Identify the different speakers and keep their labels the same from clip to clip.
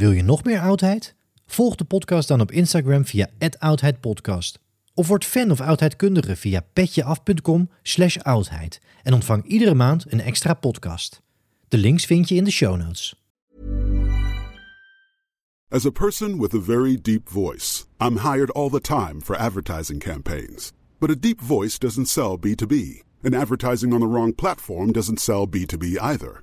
Speaker 1: Wil je nog meer oudheid? Volg de podcast dan op Instagram via oudheidpodcast. Of word fan of oudheidkundige via petjeaf.com slash oudheid. En ontvang iedere maand een extra podcast. De links vind je in de show notes.
Speaker 2: As a person with a very deep voice, I'm hired all the time for advertising campaigns. But a deep voice doesn't sell B2B. And advertising on the wrong platform doesn't sell B2B either.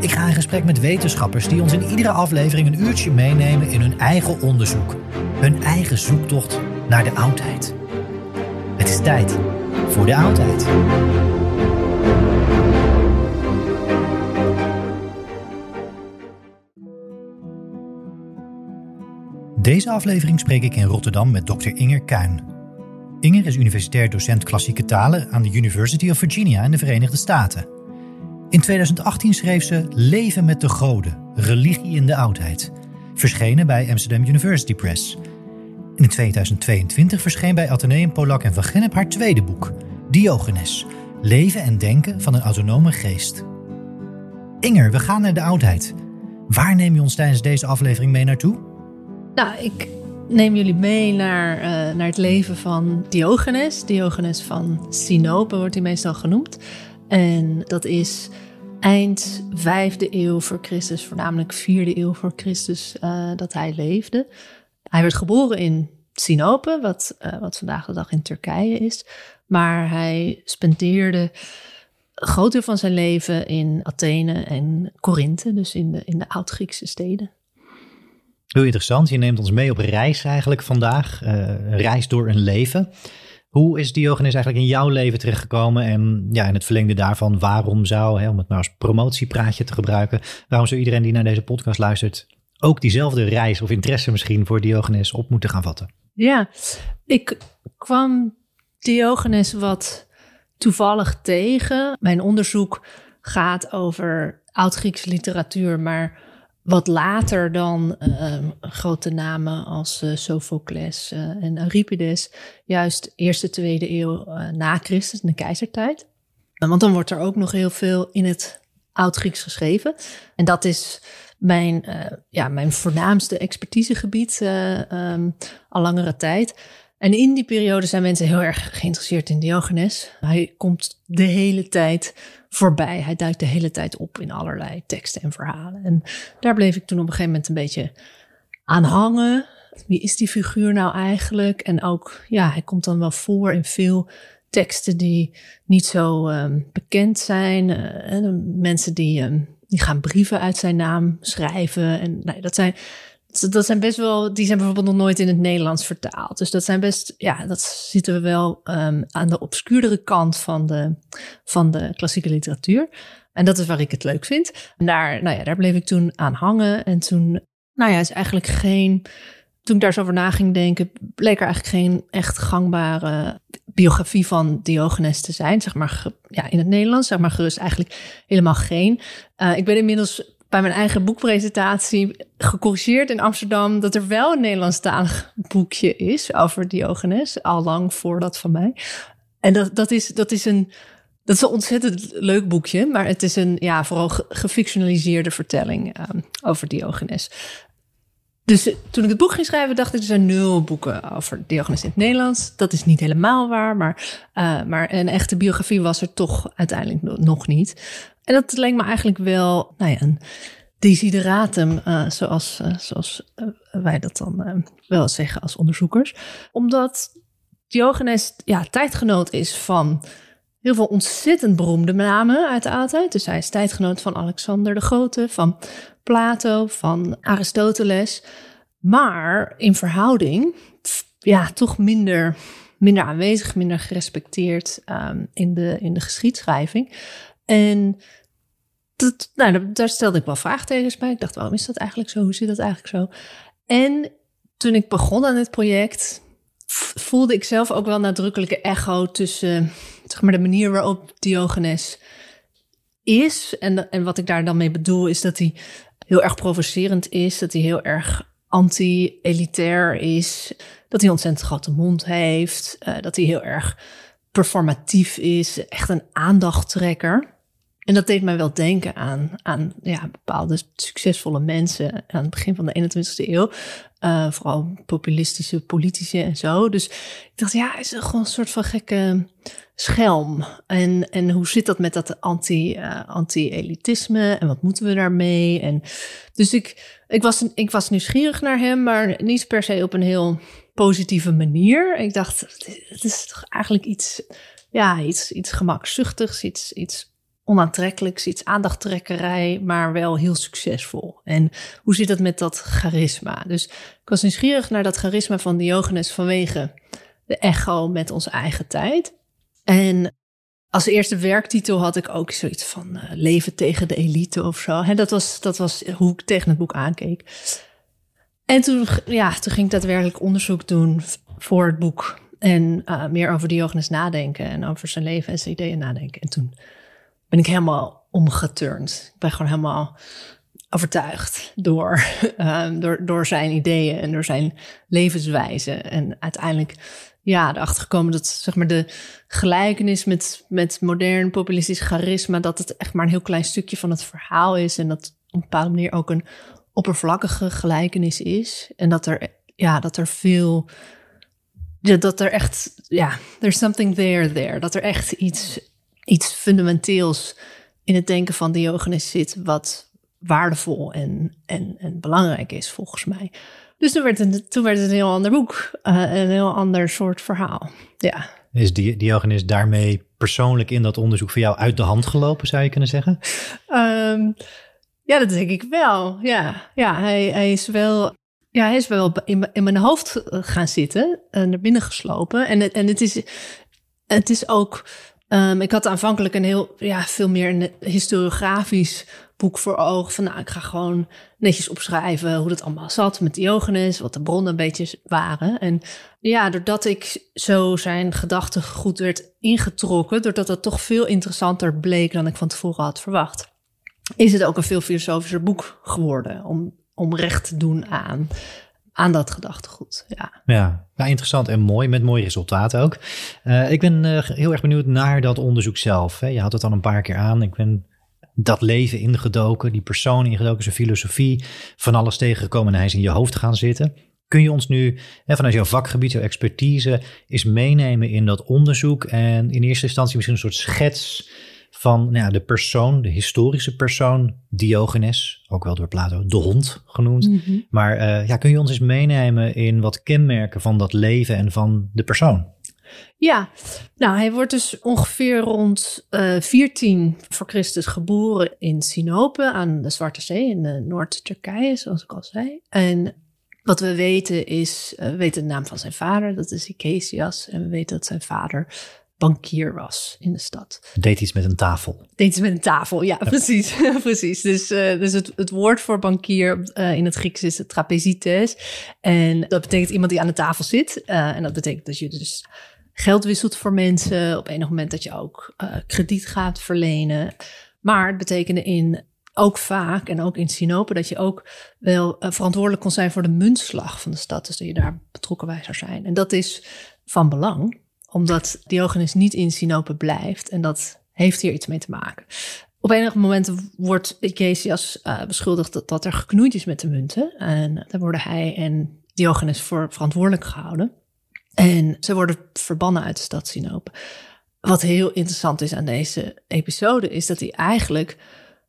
Speaker 1: Ik ga in gesprek met wetenschappers die ons in iedere aflevering een uurtje meenemen in hun eigen onderzoek. Hun eigen zoektocht naar de oudheid. Het is tijd voor de oudheid. Deze aflevering spreek ik in Rotterdam met Dr. Inger Kuin. Inger is universitair docent klassieke talen aan de University of Virginia in de Verenigde Staten. In 2018 schreef ze Leven met de Goden, religie in de oudheid, verschenen bij Amsterdam University Press. In 2022 verscheen bij Atheneum Polak en Van Gennep haar tweede boek, Diogenes, Leven en Denken van een autonome geest. Inger, we gaan naar de oudheid. Waar neem je ons tijdens deze aflevering mee naartoe?
Speaker 3: Nou, ik neem jullie mee naar, eh, naar het leven van Diogenes. Diogenes van Sinope wordt hij meestal genoemd. En dat is eind vijfde eeuw voor Christus, voornamelijk vierde eeuw voor Christus, eh, dat hij leefde. Hij werd geboren in Sinope, wat, eh, wat vandaag de dag in Turkije is. Maar hij spendeerde een groot deel van zijn leven in Athene en Korinthe, dus in de, in de oud-Griekse steden.
Speaker 1: Heel interessant. Je neemt ons mee op reis eigenlijk vandaag. eh, reis door een leven. Hoe is Diogenes eigenlijk in jouw leven terechtgekomen? En ja, in het verlengde daarvan, waarom zou, hè, om het maar als promotiepraatje te gebruiken, waarom zou iedereen die naar deze podcast luistert ook diezelfde reis of interesse misschien voor Diogenes op moeten gaan vatten?
Speaker 3: Ja, ik kwam Diogenes wat toevallig tegen. Mijn onderzoek gaat over oud-Griekse literatuur, maar wat later dan ehm, grote namen als eh, Sophocles eh, en Euripides, juist eerste, tweede eeuw eh, na Christus, de keizertijd. Want dan wordt er ook nog heel veel in het oud-Grieks geschreven. En dat is mijn, ja, mijn voornaamste expertisegebied eh, ehm, al langere tijd. En in die periode zijn mensen heel erg geïnteresseerd in Diogenes. Hij komt de hele tijd voorbij. Hij duikt de hele tijd op in allerlei teksten en verhalen. En daar bleef ik toen op een gegeven moment een beetje aan hangen. Wie is die figuur nou eigenlijk? En ook, ja, hij komt dan wel voor in veel teksten die niet zo ehm, bekend zijn. Eh, en mensen die, ehm, die gaan brieven uit zijn naam schrijven. En nou, dat zijn dat zijn best wel, die zijn bijvoorbeeld nog nooit in het Nederlands vertaald. Dus dat zijn best, ja, dat zitten we wel um, aan de obscuurdere kant van de, van de klassieke literatuur. En dat is waar ik het leuk vind. Daar, nou ja, daar bleef ik toen aan hangen. En toen, nou ja, is eigenlijk geen, toen ik daar zo over na ging denken, bleek er eigenlijk geen echt gangbare biografie van Diogenes te zijn. Zeg maar, ja, in het Nederlands, zeg maar gerust eigenlijk helemaal geen. Uh, ik ben inmiddels bij mijn eigen boekpresentatie gecorrigeerd in Amsterdam dat er wel een Nederlandstalig boekje is over Diogenes, al lang voor dat van mij. En dat, dat, is, dat is een. Dat is een ontzettend leuk boekje, maar het is een ja, vooral gefictionaliseerde vertelling um, over Diogenes. Dus toen ik het boek ging schrijven, dacht ik, er zijn nul boeken over Diogenes in het Nederlands. Dat is niet helemaal waar, maar, uh, maar een echte biografie was er toch uiteindelijk nog niet. En dat lijkt me eigenlijk wel nou ja, een desideratum, uh, zoals, uh, zoals uh, wij dat dan wel zeggen als onderzoekers. Omdat Diogenes ja, tijdgenoot is van heel veel ontzettend beroemde namen uit de oudheid. Dus hij is tijdgenoot van Alexander de Grote, van Plato, van Aristoteles. Maar in verhouding, ja, toch minder, minder aanwezig, minder gerespecteerd um, in, de, in de geschiedschrijving. En dat, nou, daar stelde ik wel vraagtekens bij. Ik dacht, waarom is dat eigenlijk zo? Hoe zit dat eigenlijk zo? En toen ik begon aan dit project, voelde ik zelf ook wel nadrukkelijke echo tussen zeg maar, de manier waarop Diogenes is. En, en wat ik daar dan mee bedoel, is dat hij heel erg provocerend is, dat hij heel erg anti-elitair is, dat hij ontzettend grote mond heeft, uh, dat hij heel erg performatief is, echt een aandachttrekker. En dat deed mij wel denken aan, aan ja, bepaalde succesvolle mensen aan het begin van de 21ste eeuw. Uh, vooral populistische politici en zo. Dus ik dacht, ja, is er gewoon een soort van gekke schelm. En, en hoe zit dat met dat uh, anti-elitisme? En wat moeten we daarmee? En dus ik, ik, was, ik was nieuwsgierig naar hem, maar niet per se op een heel positieve manier. Ik dacht, het is toch eigenlijk iets, ja, iets, iets gemakzuchtigs, iets, iets onaantrekkelijks, iets aandachttrekkerij, maar wel heel succesvol. En hoe zit het met dat charisma? Dus ik was nieuwsgierig naar dat charisma van Diogenes vanwege de echo met onze eigen tijd. En als eerste werktitel had ik ook zoiets van uh, leven tegen de elite of zo. En dat was, dat was hoe ik tegen het boek aankeek. En toen, ja, toen ging ik daadwerkelijk onderzoek doen voor het boek. En uh, meer over Diogenes nadenken en over zijn leven en zijn ideeën nadenken. En toen ben ik helemaal omgeturnd. Ik ben gewoon helemaal overtuigd door, um, door, door zijn ideeën en door zijn levenswijze. En uiteindelijk ja, erachter gekomen dat zeg maar, de gelijkenis met, met modern populistisch charisma, dat het echt maar een heel klein stukje van het verhaal is. En dat op een bepaalde manier ook een oppervlakkige gelijkenis is. En dat er, ja, dat er veel. Dat er echt, ja, there's something there, there. Dat er echt iets iets fundamenteels in het denken van Diogenes zit, wat waardevol en, en, en belangrijk is, volgens mij. Dus toen werd het, toen werd het een heel ander boek, uh, een heel ander soort verhaal. Ja.
Speaker 1: Is Diogenes daarmee persoonlijk in dat onderzoek voor jou uit de hand gelopen, zou je kunnen zeggen?
Speaker 3: Um, ja, dat denk ik wel. Ja, ja hij, hij is wel ja, hij is wel in, in mijn hoofd gaan zitten en naar binnen geslopen. En, het, en het, is, het is ook Um, ik had aanvankelijk een heel, ja, veel meer een historiografisch boek voor ogen. Van nou, ik ga gewoon netjes opschrijven hoe dat allemaal zat met Diogenes, wat de bronnen een beetje waren. En ja, doordat ik zo zijn gedachten goed werd ingetrokken, doordat dat toch veel interessanter bleek dan ik van tevoren had verwacht, is het ook een veel filosofischer boek geworden om, om recht te doen aan aan dat gedachtegoed. Ja.
Speaker 1: Ja, nou, interessant en mooi, met mooie resultaten ook. Uh, ik ben uh, heel erg benieuwd naar dat onderzoek zelf. Hè. Je had het al een paar keer aan. Ik ben dat leven ingedoken, die persoon ingedoken, zijn filosofie, van alles tegengekomen en hij is in je hoofd gaan zitten. Kun je ons nu hè, vanuit jouw vakgebied, jouw expertise, eens meenemen in dat onderzoek en in eerste instantie misschien een soort schets van nou ja, de persoon, de historische persoon Diogenes, ook wel door Plato de hond genoemd. Mhm. Maar uh, ja, kun je ons eens meenemen in wat kenmerken van dat leven en van de persoon?
Speaker 3: Ja, nou hij wordt dus ongeveer rond uh, eh, 14 voor Christus geboren in Sinope aan de Zwarte Zee in uh, Noord-Turkije, zoals ik al zei. En Wat we weten is, we weten de naam van zijn vader, dat is Icesias. En we weten dat zijn vader bankier was in de stad.
Speaker 1: Deed iets met een tafel.
Speaker 3: Deed iets met een tafel, ja, precies. precies. Dus, uh, dus het, het woord voor bankier uh, in het Grieks is trapezites. En dat betekent iemand die aan de tafel zit. Uh, en dat betekent dat je dus geld wisselt voor mensen. Op enig moment dat je ook krediet gaat verlenen. Maar het betekende in ook vaak, en ook in Sinope, dat je ook wel verantwoordelijk kon zijn voor de muntslag van de stad. Dus dat je daar betrokken bij zou zijn. En dat is van belang omdat Diogenes niet in Sinope blijft. En dat heeft hier iets mee te maken. Op enige momenten wordt Icesias uh, beschuldigd dat, dat, er geknoeid is met de munten. En daar worden hij en Diogenes voor verantwoordelijk gehouden. En ze worden verbannen uit de stad Sinope. Wat heel interessant is aan deze episode, is dat hij eigenlijk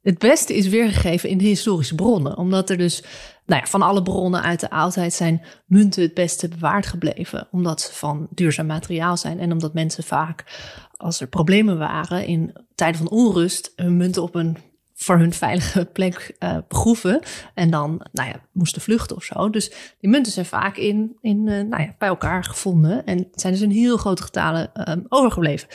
Speaker 3: het beste is weergegeven in de historische bronnen. Omdat er dus nou ja, van alle bronnen uit de oudheid zijn munten het beste bewaard gebleven. Omdat ze van duurzaam materiaal zijn. En omdat mensen vaak, als er problemen waren in tijden van onrust, hun munten op een voor hun veilige plek uh, begroeven. En dan nou ja, moesten vluchten of zo. Dus die munten zijn vaak in, in, uh, nou ja, bij elkaar gevonden. En zijn dus in heel grote getalen um, overgebleven.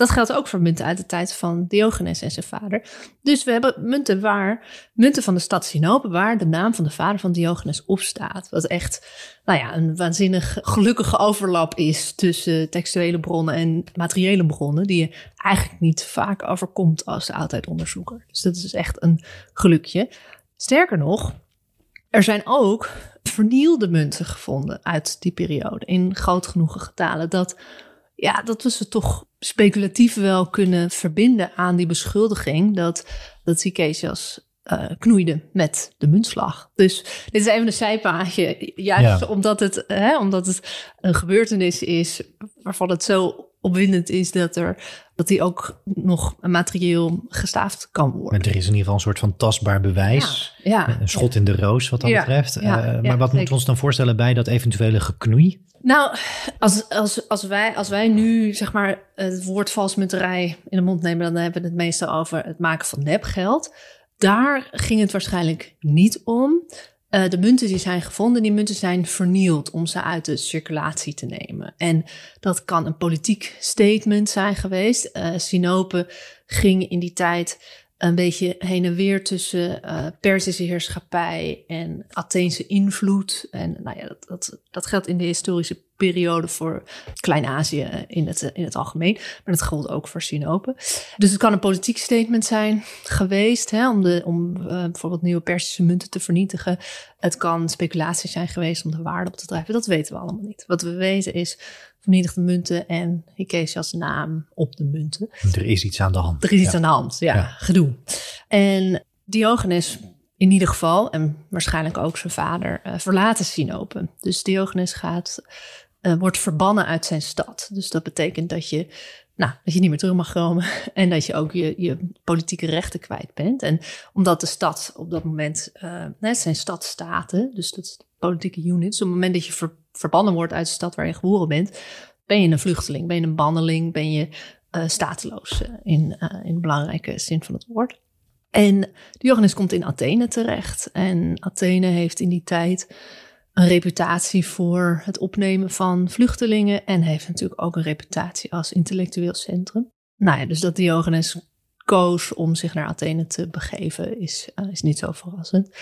Speaker 3: Dat geldt ook voor munten uit de tijd van Diogenes en zijn vader. Dus we hebben munten waar, munten van de stad Sinope, waar de naam van de vader van Diogenes op staat. Wat echt, nou ja, een waanzinnig gelukkige overlap is tussen textuele bronnen en materiële bronnen, die je eigenlijk niet vaak overkomt als oudheidonderzoeker. Dus dat is dus echt een gelukje. Sterker nog, er zijn ook vernielde munten gevonden uit die periode in groot genoegen getalen dat ja, dat we ze toch speculatief wel kunnen verbinden aan die beschuldiging dat, dat Sicasias uh, knoeide met de muntslag. Dus dit is even een zijpaadje, juist omdat, het, hè, omdat het een gebeurtenis is waarvan het zo opwindend is dat, er, dat die ook nog materieel gestaafd kan worden.
Speaker 1: er is in ieder geval een soort van tastbaar bewijs. Ja, een schot in de roos wat dat betreft. Uh, maar wat moeten we ons dan voorstellen bij dat eventuele geknoei?
Speaker 3: Nou, als, als, als, wij, als wij nu zeg maar het woord valsmunterij in de mond nemen, dan hebben we het meestal over het maken van nepgeld. Daar ging het waarschijnlijk niet om. Uh, de munten die zijn gevonden, die munten zijn vernield om ze uit de circulatie te nemen. En dat kan een politiek statement zijn geweest. Uh, Sinope ging in die tijd een beetje heen en weer tussen uh, Perzische heerschappij en Atheense invloed. En nou ja, dat, dat, dat geldt in de historische periode voor Klein-Azië in het, in het algemeen. Maar dat geldt ook voor Sinope. Dus het kan een politiek statement zijn geweest hè, om, de, om uh, bijvoorbeeld nieuwe Persische munten te vernietigen. Het kan speculatie zijn geweest om de waarde op te drijven. Dat weten we allemaal niet. Wat we weten is vernietigde munten en als naam op de munten.
Speaker 1: Er is iets aan de hand.
Speaker 3: Er is iets aan de hand, ja, ja. gedoe. En Diogenes in ieder geval, en waarschijnlijk ook zijn vader, uh, verlaten Sinope. Dus Diogenes gaat, uh, wordt verbannen uit zijn stad. Dus dat betekent dat je, nou, dat je niet meer terug mag komen en dat je ook je, je politieke rechten kwijt bent. En omdat de stad op dat moment, uh, het zijn stadstaten, dus dat is politieke units. Op het moment dat je ver, verbannen wordt uit de stad waar je geboren bent, ben je een vluchteling, ben je een banneling, ben je stateloos in, in de belangrijke zin van het woord. En Diogenes komt in Athene terecht. En Athene heeft in die tijd een reputatie voor het opnemen van vluchtelingen. En heeft natuurlijk ook een reputatie als intellectueel centrum. Nou ja, dus dat Diogenes koos om zich naar Athene te begeven, is, uh, is niet zo verrassend.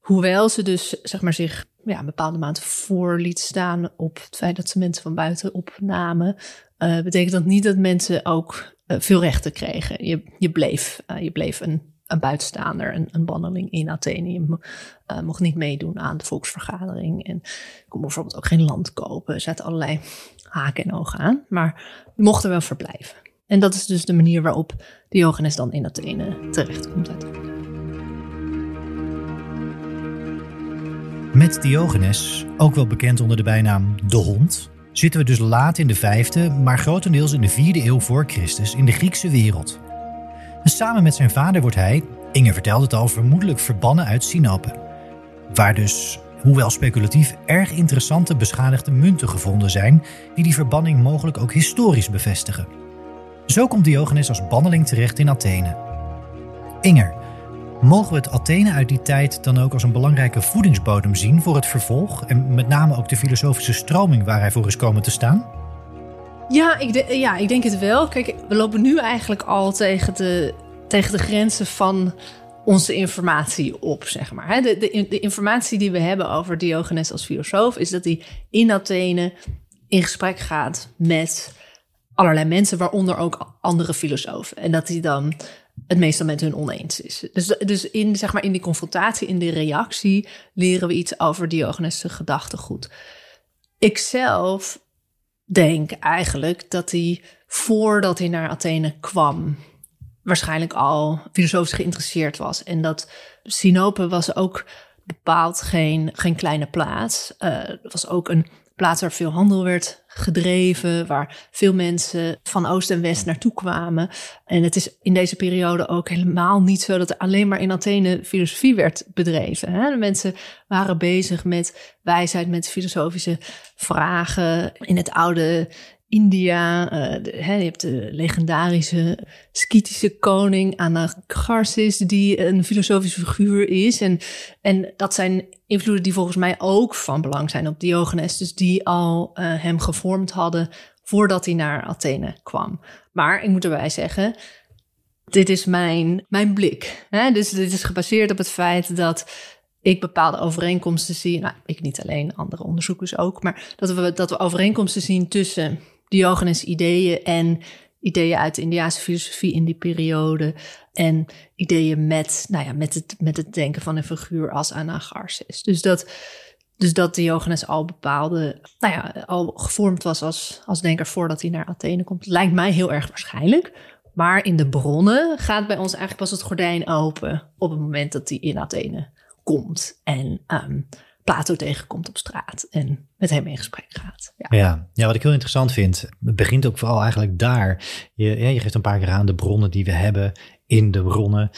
Speaker 3: Hoewel ze dus zeg maar, zich ja, een bepaalde mate voor liet staan op het feit dat ze mensen van buiten opnamen, uh, betekent dat niet dat mensen ook uh, veel rechten kregen. Je, je, bleef, je bleef een een buitenstaander, een, een banneling in Athene. Je uh, mocht niet meedoen aan de volksvergadering. En kon bijvoorbeeld ook geen land kopen. Er zaten allerlei haken en ogen aan. Maar mocht er wel verblijven. En dat is dus de manier waarop Diogenes dan in Athene terechtkomt uiteindelijk.
Speaker 1: Met Diogenes, ook wel bekend onder de bijnaam de hond, zitten we dus laat in de vijfde, maar grotendeels in de vierde eeuw voor Christus in de Griekse wereld. En samen met zijn vader wordt hij, Inge vertelde het al, vermoedelijk verbannen uit Sinope. Waar dus, hoewel speculatief, erg interessante beschadigde munten gevonden zijn, die die verbanning mogelijk ook historisch bevestigen. Zo komt Diogenes als banneling terecht in Athene. Inger, Mogen we het Athene uit die tijd dan ook als een belangrijke voedingsbodem zien voor het vervolg? En met name ook de filosofische stroming waar hij voor is komen te staan?
Speaker 3: Ja, ik, de- ja, ik denk het wel. Kijk, we lopen nu eigenlijk al tegen de, tegen de grenzen van onze informatie op, zeg maar. De, de, de informatie die we hebben over Diogenes als filosoof... is dat hij in Athene in gesprek gaat met allerlei mensen... waaronder ook andere filosofen. En dat hij dan het meestal met hun oneens is. Dus, dus in, zeg maar, in die confrontatie, in die reactie... leren we iets over Diogenes' gedachtegoed. Ik zelf denk eigenlijk dat hij voordat hij naar Athene kwam, waarschijnlijk al filosofisch geïnteresseerd was. En dat Sinope was ook bepaald geen, geen kleine plaats. Eh, Het was ook een plaats waar veel handel werd gedreven, waar veel mensen van oost en west naartoe kwamen. En het is in deze periode ook helemaal niet zo dat er alleen maar in Athene filosofie werd bedreven. Hè? De mensen waren bezig met wijsheid, met filosofische vragen in het oude India. eh, je hebt de legendarische Skytische koning Anaxarchus, die een filosofische figuur is. En, en dat zijn invloeden die volgens mij ook van belang zijn op Diogenes. Dus die al eh, hem gevormd hadden voordat hij naar Athene kwam. Maar ik moet erbij zeggen, dit is mijn, mijn blik. Hè? Dus dit is gebaseerd op het feit dat ik bepaalde overeenkomsten zie. Nou, ik niet alleen, andere onderzoekers ook. Maar dat we, dat we overeenkomsten zien tussen Diogenes' ideeën en ideeën uit de Indiase filosofie in die periode. En ideeën met, nou ja, met, het, met het denken van een figuur als Anaxarchus. Dus dat, dus dat Diogenes al bepaalde, nou ja, al gevormd was als, als denker voordat hij naar Athene komt, lijkt mij heel erg waarschijnlijk. Maar in de bronnen gaat bij ons eigenlijk pas het gordijn open op het moment dat hij in Athene komt en ehm, Plato tegenkomt op straat en met hem in gesprek gaat. Ja.
Speaker 1: Ja, wat ik heel interessant vind, het begint ook vooral eigenlijk daar. Je, je geeft een paar keer aan de bronnen die we hebben in de bronnen.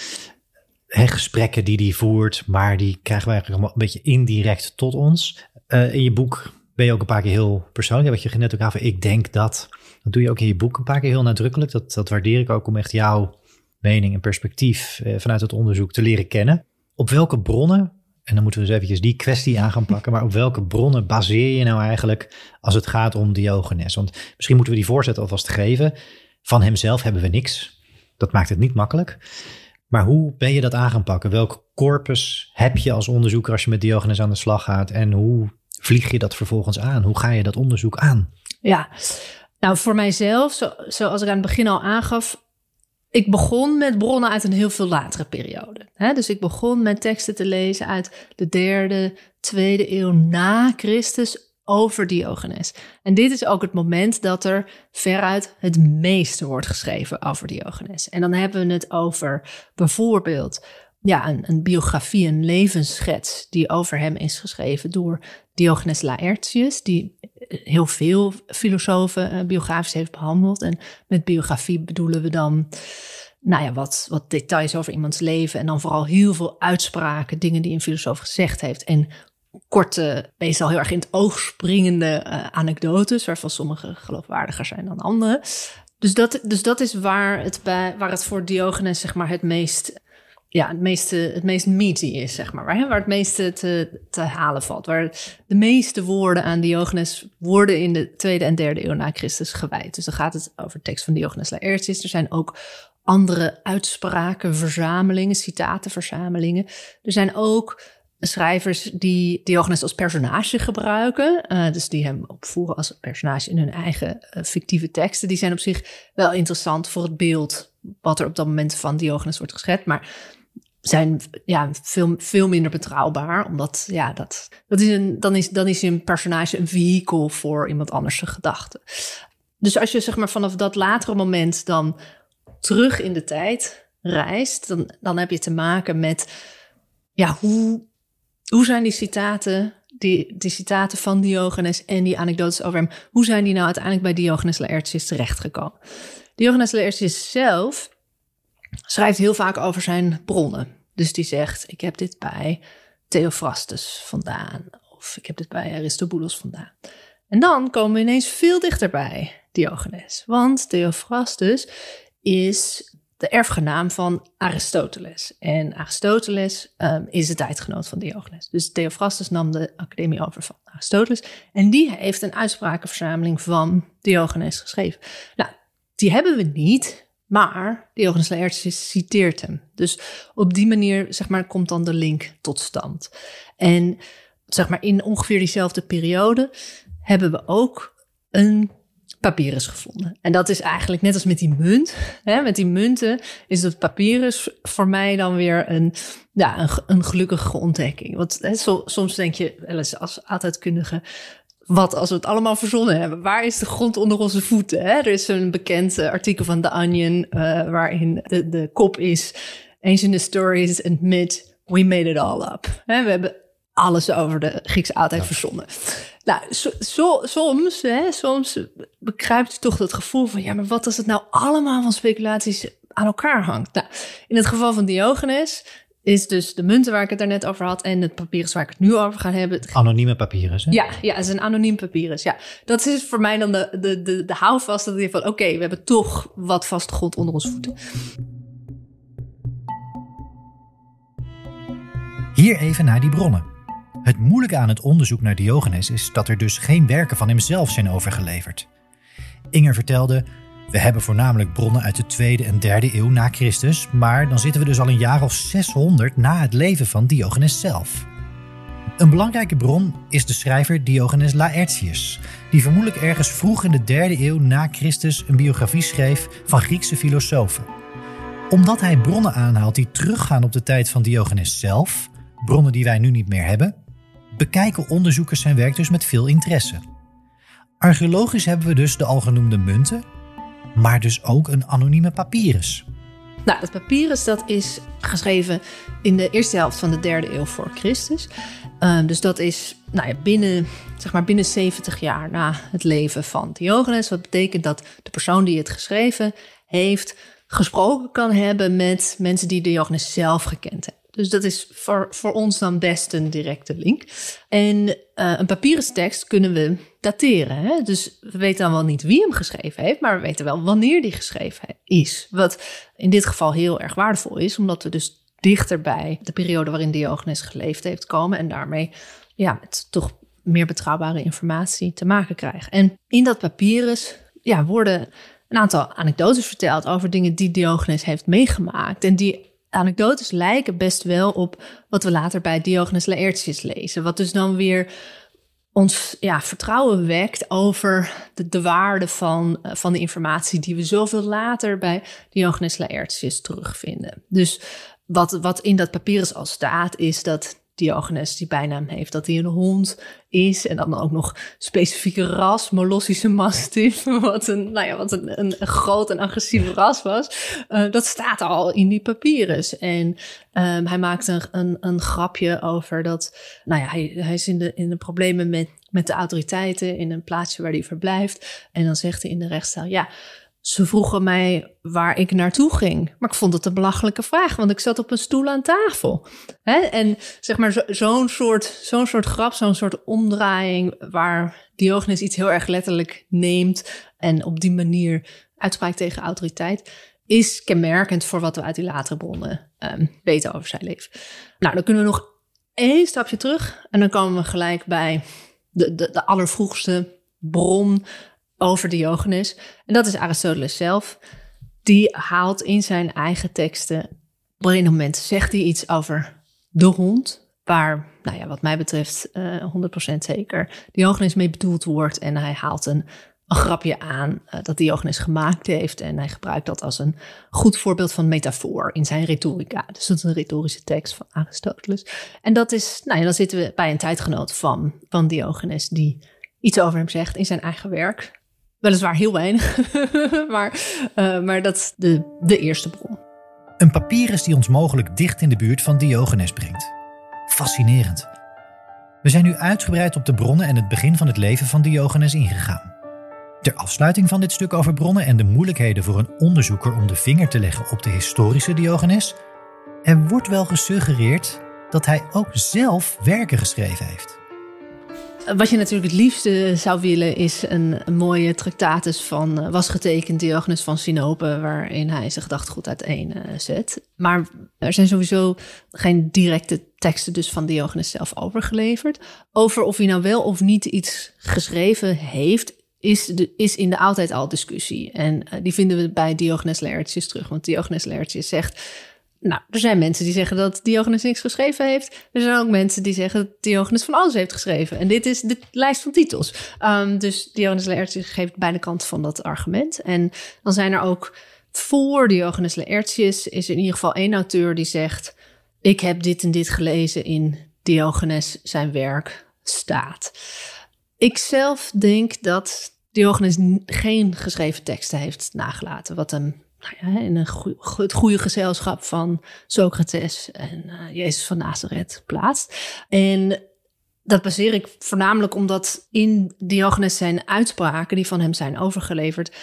Speaker 1: Hè, gesprekken die die voert, maar die krijgen we eigenlijk allemaal een beetje indirect tot ons. Eh, in je boek ben je ook een paar keer heel persoonlijk. Wat je net ook aan ik denk dat. Dat doe je ook in je boek een paar keer heel nadrukkelijk. Dat, dat waardeer ik ook om echt jouw mening en perspectief eh, vanuit het onderzoek te leren kennen. Op welke bronnen en dan moeten we eens eventjes die kwestie aan gaan pakken. Maar op welke bronnen baseer je nou eigenlijk als het gaat om Diogenes? Want misschien moeten we die voorzet alvast geven. Van hemzelf hebben we niks. Dat maakt het niet makkelijk. Maar hoe ben je dat aan gaan pakken? Welk corpus heb je als onderzoeker als je met Diogenes aan de slag gaat? En hoe vlieg je dat vervolgens aan? Hoe ga je dat onderzoek aan?
Speaker 3: Ja, nou voor mijzelf, zo, zoals ik aan het begin al aangaf, ik begon met bronnen uit een heel veel latere periode. Hè? Dus ik begon met teksten te lezen uit de derde, tweede eeuw na Christus over Diogenes. En dit is ook het moment dat er veruit het meeste wordt geschreven over Diogenes. En dan hebben we het over bijvoorbeeld ja, een, een biografie, een levensschets die over hem is geschreven door Diogenes Laertius, die heel veel filosofen uh, biografisch heeft behandeld. En met biografie bedoelen we dan nou ja, wat, wat details over iemands leven en dan vooral heel veel uitspraken, dingen die een filosoof gezegd heeft en korte, meestal heel erg in het oog springende uh, anekdotes, waarvan sommige geloofwaardiger zijn dan andere. Dus dat, dus dat is waar het, bij, waar het voor Diogenes zeg maar, het meest ja, het meeste, het meest meaty is, zeg maar. Waar, waar het meeste te, te halen valt. Waar de meeste woorden aan Diogenes worden in de tweede en derde eeuw na Christus gewijd. Dus dan gaat het over de tekst van Diogenes Laertius. Er zijn ook andere uitspraken, verzamelingen, citatenverzamelingen. Er zijn ook schrijvers die Diogenes als personage gebruiken. Uh, dus die hem opvoeren als personage in hun eigen uh, fictieve teksten. Die zijn op zich wel interessant voor het beeld wat er op dat moment van Diogenes wordt geschetst. Maar zijn ja, veel, veel minder betrouwbaar. Omdat ja, dat, dat is een, dan, is, dan is een personage een vehikel voor iemand anders gedachten. Dus als je zeg maar vanaf dat latere moment dan terug in de tijd reist, dan, dan heb je te maken met ja, hoe, hoe zijn die citaten, die, die citaten van Diogenes en die anekdotes over hem, hoe zijn die nou uiteindelijk bij Diogenes Laertius terechtgekomen? Diogenes Laertius zelf schrijft heel vaak over zijn bronnen. Dus die zegt, ik heb dit bij Theophrastus vandaan. Of ik heb dit bij Aristobulus vandaan. En dan komen we ineens veel dichterbij Diogenes. Want Theophrastus is de erfgenaam van Aristoteles. En Aristoteles um, is de tijdgenoot van Diogenes. Dus Theophrastus nam de academie over van Aristoteles. En die heeft een uitsprakenverzameling van Diogenes geschreven. Nou, die hebben we niet, maar Diogenes Laertius citeert hem. Dus op die manier, zeg maar, komt dan de link tot stand. En zeg maar, in ongeveer diezelfde periode hebben we ook een papyrus gevonden. En dat is eigenlijk net als met die munt. Hè, met die munten is dat papyrus voor mij dan weer een, ja, een, een gelukkige ontdekking. Want hè, soms denk je wel eens als oudheidkundige... Wat als we het allemaal verzonnen hebben? Waar is de grond onder onze voeten? Hè? Er is een bekend uh, artikel van The Onion... Uh, waarin de, de kop is... Ancient stories admit we made it all up. Hè, we hebben alles over de Griekse oudheid ja. verzonnen. Nou, soms, hè, soms begrijpt je toch dat gevoel van... ja, maar wat als het nou allemaal van speculaties aan elkaar hangt? Nou, in het geval van Diogenes is dus de munten waar ik het daarnet over had... en het papyrus waar ik het nu over ga hebben.
Speaker 1: Anonieme papyrus, hè?
Speaker 3: Ja, ja, het is een anoniem papyrus, ja. Dat is voor mij dan de, de, de, de houvast dat je van... oké, okay, we hebben toch wat vaste grond onder onze voeten.
Speaker 1: Hier even naar die bronnen. Het moeilijke aan het onderzoek naar Diogenes is dat er dus geen werken van hemzelf zijn overgeleverd. Inger vertelde: We hebben voornamelijk bronnen uit de tweede en derde eeuw na Christus, maar dan zitten we dus al een jaar of 600 na het leven van Diogenes zelf. Een belangrijke bron is de schrijver Diogenes Laertius, die vermoedelijk ergens vroeg in de derde eeuw na Christus een biografie schreef van Griekse filosofen. Omdat hij bronnen aanhaalt die teruggaan op de tijd van Diogenes zelf, bronnen die wij nu niet meer hebben, bekijken onderzoekers zijn werk dus met veel interesse. Archeologisch hebben we dus de algenoemde munten, maar dus ook een anonieme papyrus.
Speaker 3: Nou, het papyrus dat is geschreven in de eerste helft van de derde eeuw voor Christus. Uh, dus dat is nou ja, binnen, zeg maar binnen 70 jaar na het leven van Diogenes. Wat betekent dat de persoon die het geschreven heeft gesproken kan hebben met mensen die Diogenes zelf gekend hebben. Dus dat is voor, voor ons dan best een directe link. En uh, een papieren tekst kunnen we dateren. Hè? Dus we weten dan wel niet wie hem geschreven heeft, maar we weten wel wanneer die geschreven is. Wat in dit geval heel erg waardevol is, omdat we dus dichter bij de periode waarin Diogenes geleefd heeft komen en daarmee ja, toch meer betrouwbare informatie te maken krijgen. En in dat papyrus ja, worden een aantal anekdotes verteld over dingen die Diogenes heeft meegemaakt en die anekdotes lijken best wel op wat we later bij Diogenes Laertius lezen. Wat dus dan weer ons ja, vertrouwen wekt over de, de waarde van, uh, van de informatie die we zoveel later bij Diogenes Laertius terugvinden. Dus wat, wat in dat papyrus al staat, is dat Diogenes die bijnaam heeft dat hij een hond is. En dan ook nog specifieke ras, Molossische Mastiff. Wat een, nou ja, wat een, een, groot en agressief ras was. Uh, dat staat al in die papyrus. En um, hij maakt een, een, een, grapje over dat. Nou ja, hij, hij is in de, in de problemen met, met de autoriteiten in een plaatsje waar hij verblijft. En dan zegt hij in de rechtszaal: Ja ze vroegen mij waar ik naartoe ging. Maar ik vond het een belachelijke vraag, want ik zat op een stoel aan tafel. Hè? En zeg maar zo'n soort, zo'n soort grap, zo'n soort omdraaiing... waar Diogenes iets heel erg letterlijk neemt... en op die manier uitspraakt tegen autoriteit... is kenmerkend voor wat we uit die latere bronnen um, weten over zijn leven. Nou, dan kunnen we nog één stapje terug... en dan komen we gelijk bij de, de, de allervroegste bron over Diogenes. En dat is Aristoteles zelf. Die haalt in zijn eigen teksten, op een moment zegt hij iets over de hond, waar, nou ja, wat mij betreft, uh, eh, 100% zeker Diogenes mee bedoeld wordt. En hij haalt een, een grapje aan uh, dat Diogenes gemaakt heeft. En hij gebruikt dat als een goed voorbeeld van metafoor in zijn retorica. Dus dat is een retorische tekst van Aristoteles. En dat is, nou ja, dan zitten we bij een tijdgenoot van, van Diogenes die iets over hem zegt in zijn eigen werk. Weliswaar heel weinig, maar, uh, maar dat is de, de eerste bron.
Speaker 1: Een papyrus die ons mogelijk dicht in de buurt van Diogenes brengt. Fascinerend. We zijn nu uitgebreid op de bronnen en het begin van het leven van Diogenes ingegaan. Ter afsluiting van dit stuk over bronnen en de moeilijkheden voor een onderzoeker om de vinger te leggen op de historische Diogenes, er wordt wel gesuggereerd dat hij ook zelf werken geschreven heeft.
Speaker 3: Wat je natuurlijk het liefste zou willen is een, mooie tractatus van uh, was getekend Diogenes van Sinope, waarin hij zijn gedachtegoed uiteen uh, zet. Maar er zijn sowieso geen directe teksten dus van Diogenes zelf overgeleverd. Over of hij nou wel of niet iets geschreven heeft, is, is in de oudheid al discussie. En uh, die vinden we bij Diogenes Laertius terug. Want Diogenes Laertius zegt nou, er zijn mensen die zeggen dat Diogenes niks geschreven heeft. Er zijn ook mensen die zeggen dat Diogenes van alles heeft geschreven. En dit is de lijst van titels. Um, dus Diogenes Laertius geeft beide kanten van dat argument. En dan zijn er ook voor Diogenes Laertius is in ieder geval één auteur die zegt... ik heb dit en dit gelezen in Diogenes zijn werk staat. Ik zelf denk dat Diogenes geen geschreven teksten heeft nagelaten... wat hem nou in een het goede gezelschap van Socrates en uh, Jezus van Nazareth plaatst. En dat baseer ik voornamelijk omdat in Diogenes zijn uitspraken die van hem zijn overgeleverd,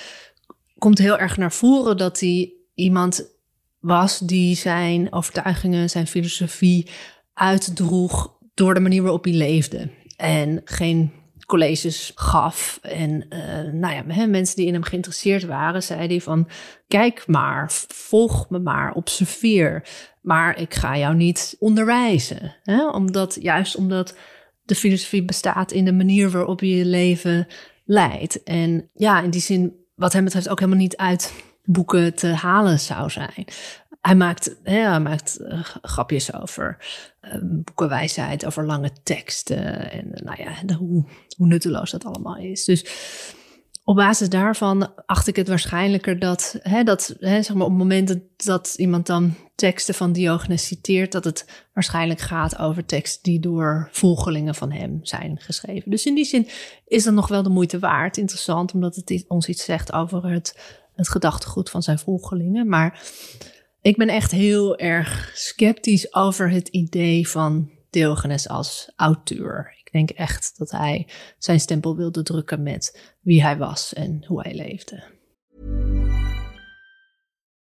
Speaker 3: komt heel erg naar voren dat hij iemand was die zijn overtuigingen, zijn filosofie uitdroeg door de manier waarop hij leefde. En geen colleges gaf. En uh, nou ja, mensen die in hem geïnteresseerd waren, zei hij van kijk maar, volg me maar, observeer. Maar ik ga jou niet onderwijzen. Hè? Omdat, juist omdat de filosofie bestaat in de manier waarop je je leven leidt. En ja, in die zin, wat hem betreft, ook helemaal niet uit boeken te halen zou zijn. Hij maakt, ja, hij maakt uh, grapjes over uh, boekenwijsheid, over lange teksten. En nou ja, hoe, hoe nutteloos dat allemaal is. Dus op basis daarvan acht ik het waarschijnlijker dat, hè, dat hè, zeg maar op het moment dat, dat, iemand dan teksten van Diogenes citeert, dat het waarschijnlijk gaat over teksten die door volgelingen van hem zijn geschreven. Dus in die zin is dat nog wel de moeite waard. Interessant, omdat het ons iets zegt over het, het gedachtegoed van zijn volgelingen. Maar ik ben echt heel erg sceptisch over het idee van Diogenes als auteur. Ik denk echt dat hij zijn stempel wilde drukken met wie hij was en hoe hij leefde.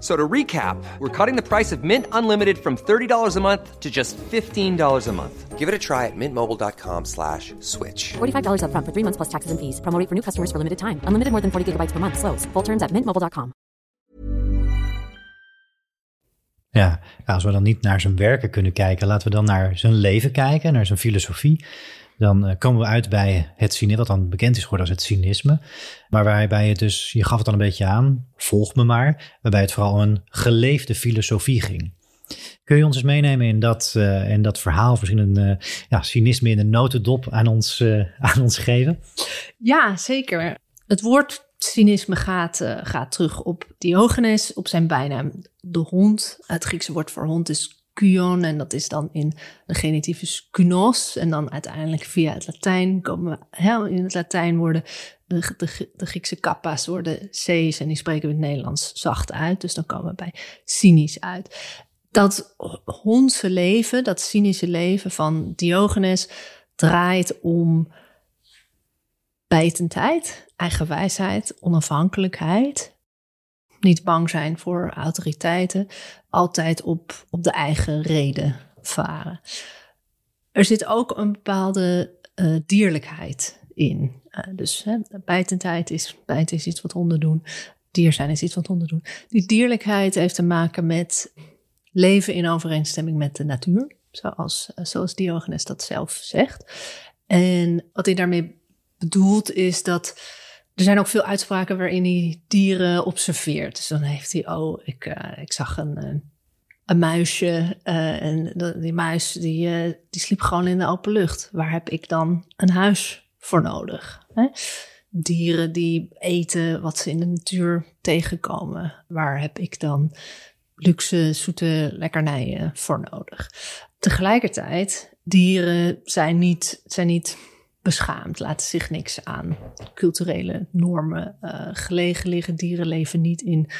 Speaker 4: So to recap, we're cutting the price of Mint Unlimited from $30 a month to just $15 a month. Give it a try at mintmobile.com slash switch.
Speaker 5: $45 up front for three months plus taxes and fees. Promo for new customers for limited time. Unlimited more than 40 gigabytes per month. Slows. Full terms at mintmobile.com.
Speaker 1: Ja, als we dan niet naar zijn werken kunnen kijken, laten we dan naar zijn leven kijken, naar zijn filosofie. Dan uh, komen we uit bij het cynisme, wat dan bekend is geworden als het cynisme. Maar waarbij het dus, je gaf het al een beetje aan, volg me maar, waarbij het vooral een geleefde filosofie ging. Kun je ons eens meenemen in dat, uh, dat verhaal, misschien een uh, ja, cynisme in een notendop aan ons, aan ons geven?
Speaker 3: Ja, zeker. Het woord cynisme gaat, gaat terug op Diogenes, op zijn bijnaam de hond. Het Griekse woord voor hond is kuon. En dat is dan in de genitivus kunos. En dan uiteindelijk via het Latijn komen we, in het Latijn worden de, de, de Griekse kappa's worden C's en die spreken we in het Nederlands zacht uit. Dus dan komen we bij cynisch uit. Dat hondse leven, dat cynische leven van Diogenes, draait om bijtendheid, eigenwijsheid, onafhankelijkheid, niet bang zijn voor autoriteiten, altijd op, op de eigen reden varen. Er zit ook een bepaalde uh, dierlijkheid in. Uh, dus hè, bijtendheid is, bijten is iets wat honden doen. Dier zijn is iets wat honden doen. Die dierlijkheid heeft te maken met leven in overeenstemming met de natuur. Zoals, uh, zoals Diogenes dat zelf zegt. En wat hij daarmee bedoelt is dat er zijn ook veel uitspraken waarin hij dieren observeert. Dus dan heeft hij, oh, ik, uh, ik zag een, uh, een muisje uh, en die muis die, die sliep gewoon in de open lucht. Waar heb ik dan een huis voor nodig? Hè? Dieren die eten wat ze in de natuur tegenkomen. Waar heb ik dan luxe, zoete lekkernijen voor nodig? Tegelijkertijd, dieren zijn niet, zijn niet beschaamd, laten zich niks aan culturele normen uh, gelegen liggen. Dieren leven niet in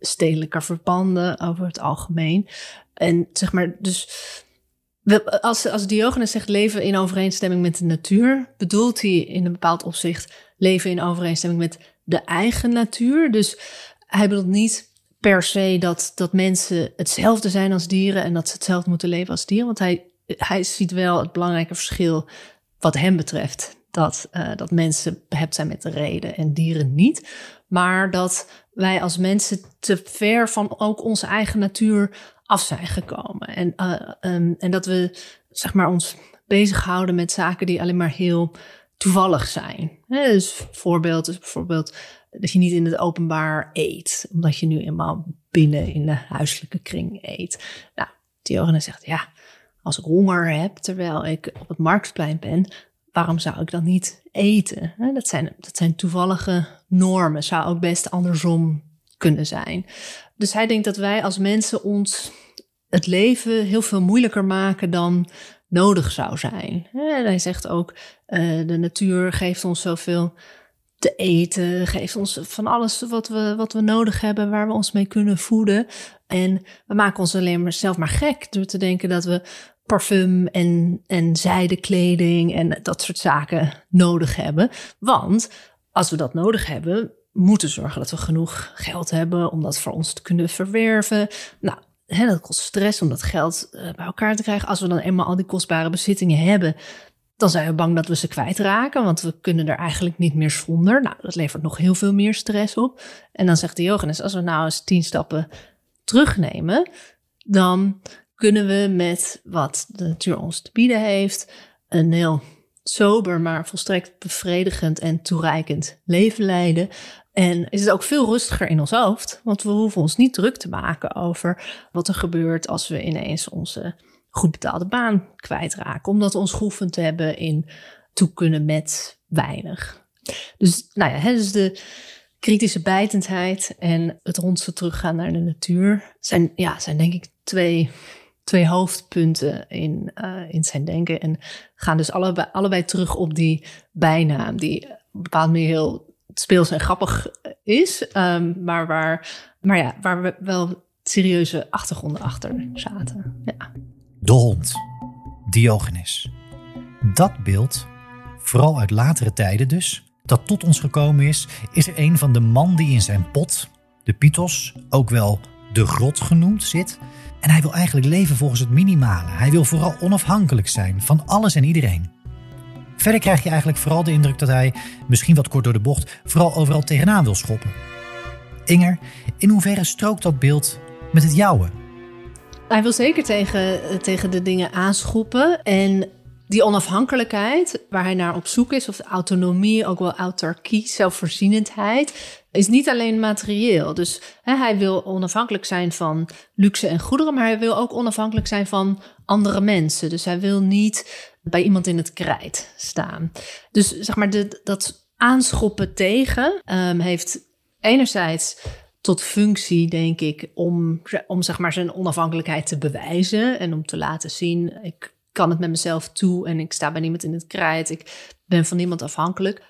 Speaker 3: stedelijke verbanden over het algemeen. En zeg maar, dus Als, als Diogenes zegt leven in overeenstemming met de natuur, bedoelt hij in een bepaald opzicht leven in overeenstemming met de eigen natuur. Dus hij bedoelt niet per se dat, dat mensen hetzelfde zijn als dieren en dat ze hetzelfde moeten leven als dieren. Want hij, hij ziet wel het belangrijke verschil wat hem betreft. Dat, eh, dat mensen behept zijn met de reden en dieren niet. Maar dat wij als mensen te ver van ook onze eigen natuur af zijn gekomen. En, eh, ehm, en dat we zeg maar, ons bezighouden met zaken die alleen maar heel toevallig zijn. Dus voorbeeld is bijvoorbeeld dat je niet in het openbaar eet, omdat je nu eenmaal binnen in de huiselijke kring eet. Nou, Diogenes zegt ja, als ik honger heb terwijl ik op het marktplein ben, waarom zou ik dan niet eten? Dat zijn, dat zijn toevallige normen, zou ook best andersom kunnen zijn. Dus hij denkt dat wij als mensen ons het leven heel veel moeilijker maken dan nodig zou zijn. Hij zegt ook, eh, de natuur geeft ons zoveel te eten, geeft ons van alles wat we, wat we nodig hebben, waar we ons mee kunnen voeden. En we maken ons alleen maar zelf maar gek door te denken dat we parfum en, en zijdenkleding en dat soort zaken nodig hebben. Want als we dat nodig hebben, moeten zorgen dat we genoeg geld hebben om dat voor ons te kunnen verwerven. Nou, hè, dat kost stress om dat geld eh, bij elkaar te krijgen. Als we dan eenmaal al die kostbare bezittingen hebben, dan zijn we bang dat we ze kwijtraken, want we kunnen er eigenlijk niet meer zonder. Nou, dat levert nog heel veel meer stress op. En dan zegt Diogenes, als we nou eens tien stappen terugnemen, dan kunnen we met wat de natuur ons te bieden heeft, een heel sober, maar volstrekt bevredigend en toereikend leven leiden. En is het ook veel rustiger in ons hoofd, want we hoeven ons niet druk te maken over wat er gebeurt als we ineens onze goed betaalde baan kwijtraken, omdat we ons geoefend hebben in toe kunnen met weinig. Dus, nou ja, dus de kritische bijtendheid en het rondse teruggaan naar de natuur zijn, ja, zijn denk ik twee, twee hoofdpunten in, eh, in zijn denken. En gaan dus allebei, allebei terug op die bijnaam, die op een bepaalde manier heel speels en grappig is, ehm, maar, waar, maar ja, waar we wel serieuze achtergronden achter zaten. Ja.
Speaker 1: De hond. Diogenes. Dat beeld, vooral uit latere tijden dus, dat tot ons gekomen is, is er een van de man die in zijn pot, de Pythos, ook wel de grot genoemd, zit. En hij wil eigenlijk leven volgens het minimale. Hij wil vooral onafhankelijk zijn van alles en iedereen. Verder krijg je eigenlijk vooral de indruk dat hij, misschien wat kort door de bocht, vooral overal tegenaan wil schoppen. Inger, in hoeverre strookt dat beeld met het jouwe?
Speaker 3: Hij wil zeker tegen, tegen de dingen aanschoppen. En die onafhankelijkheid waar hij naar op zoek is, of autonomie, ook wel autarkie, zelfvoorzienendheid, is niet alleen materieel. Dus hè, hij wil onafhankelijk zijn van luxe en goederen, maar hij wil ook onafhankelijk zijn van andere mensen. Dus hij wil niet bij iemand in het krijt staan. Dus zeg maar, dat aanschoppen tegen um, heeft enerzijds tot functie, denk ik, om, om zeg maar zijn onafhankelijkheid te bewijzen en om te laten zien, ik kan het met mezelf toe en ik sta bij niemand in het krijt, ik ben van niemand afhankelijk.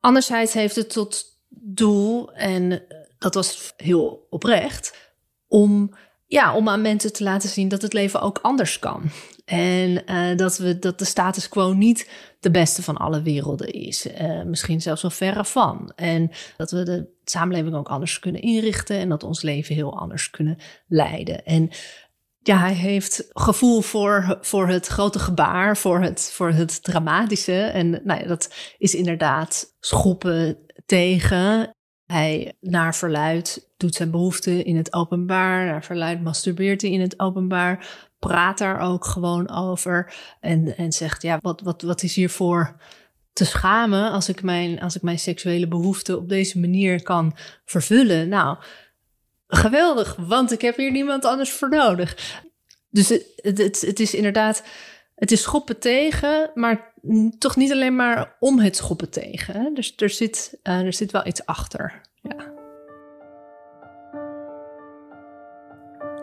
Speaker 3: Anderzijds heeft het tot doel, en dat was heel oprecht, om, ja, om aan mensen te laten zien dat het leven ook anders kan. En uh, dat, we, dat de status quo niet de beste van alle werelden is. Uh, misschien zelfs wel verre van. En dat we de samenleving ook anders kunnen inrichten. En dat ons leven heel anders kunnen leiden. En ja, hij heeft gevoel voor, voor het grote gebaar, voor het, voor het dramatische. En nou dat is inderdaad schoppen tegen. Hij naar verluid doet zijn behoeften in het openbaar. Naar verluid masturbeert hij in het openbaar. Praat daar ook gewoon over. En, en zegt, ja, wat, wat, wat is hiervoor te schamen als ik, mijn, als ik mijn seksuele behoeften op deze manier kan vervullen? Nou, geweldig, want ik heb hier niemand anders voor nodig. Dus het, het, het is inderdaad, het is schoppen tegen, maar toch niet alleen maar om het schoppen tegen. Dus er zit, uh, er zit wel iets achter. Ja.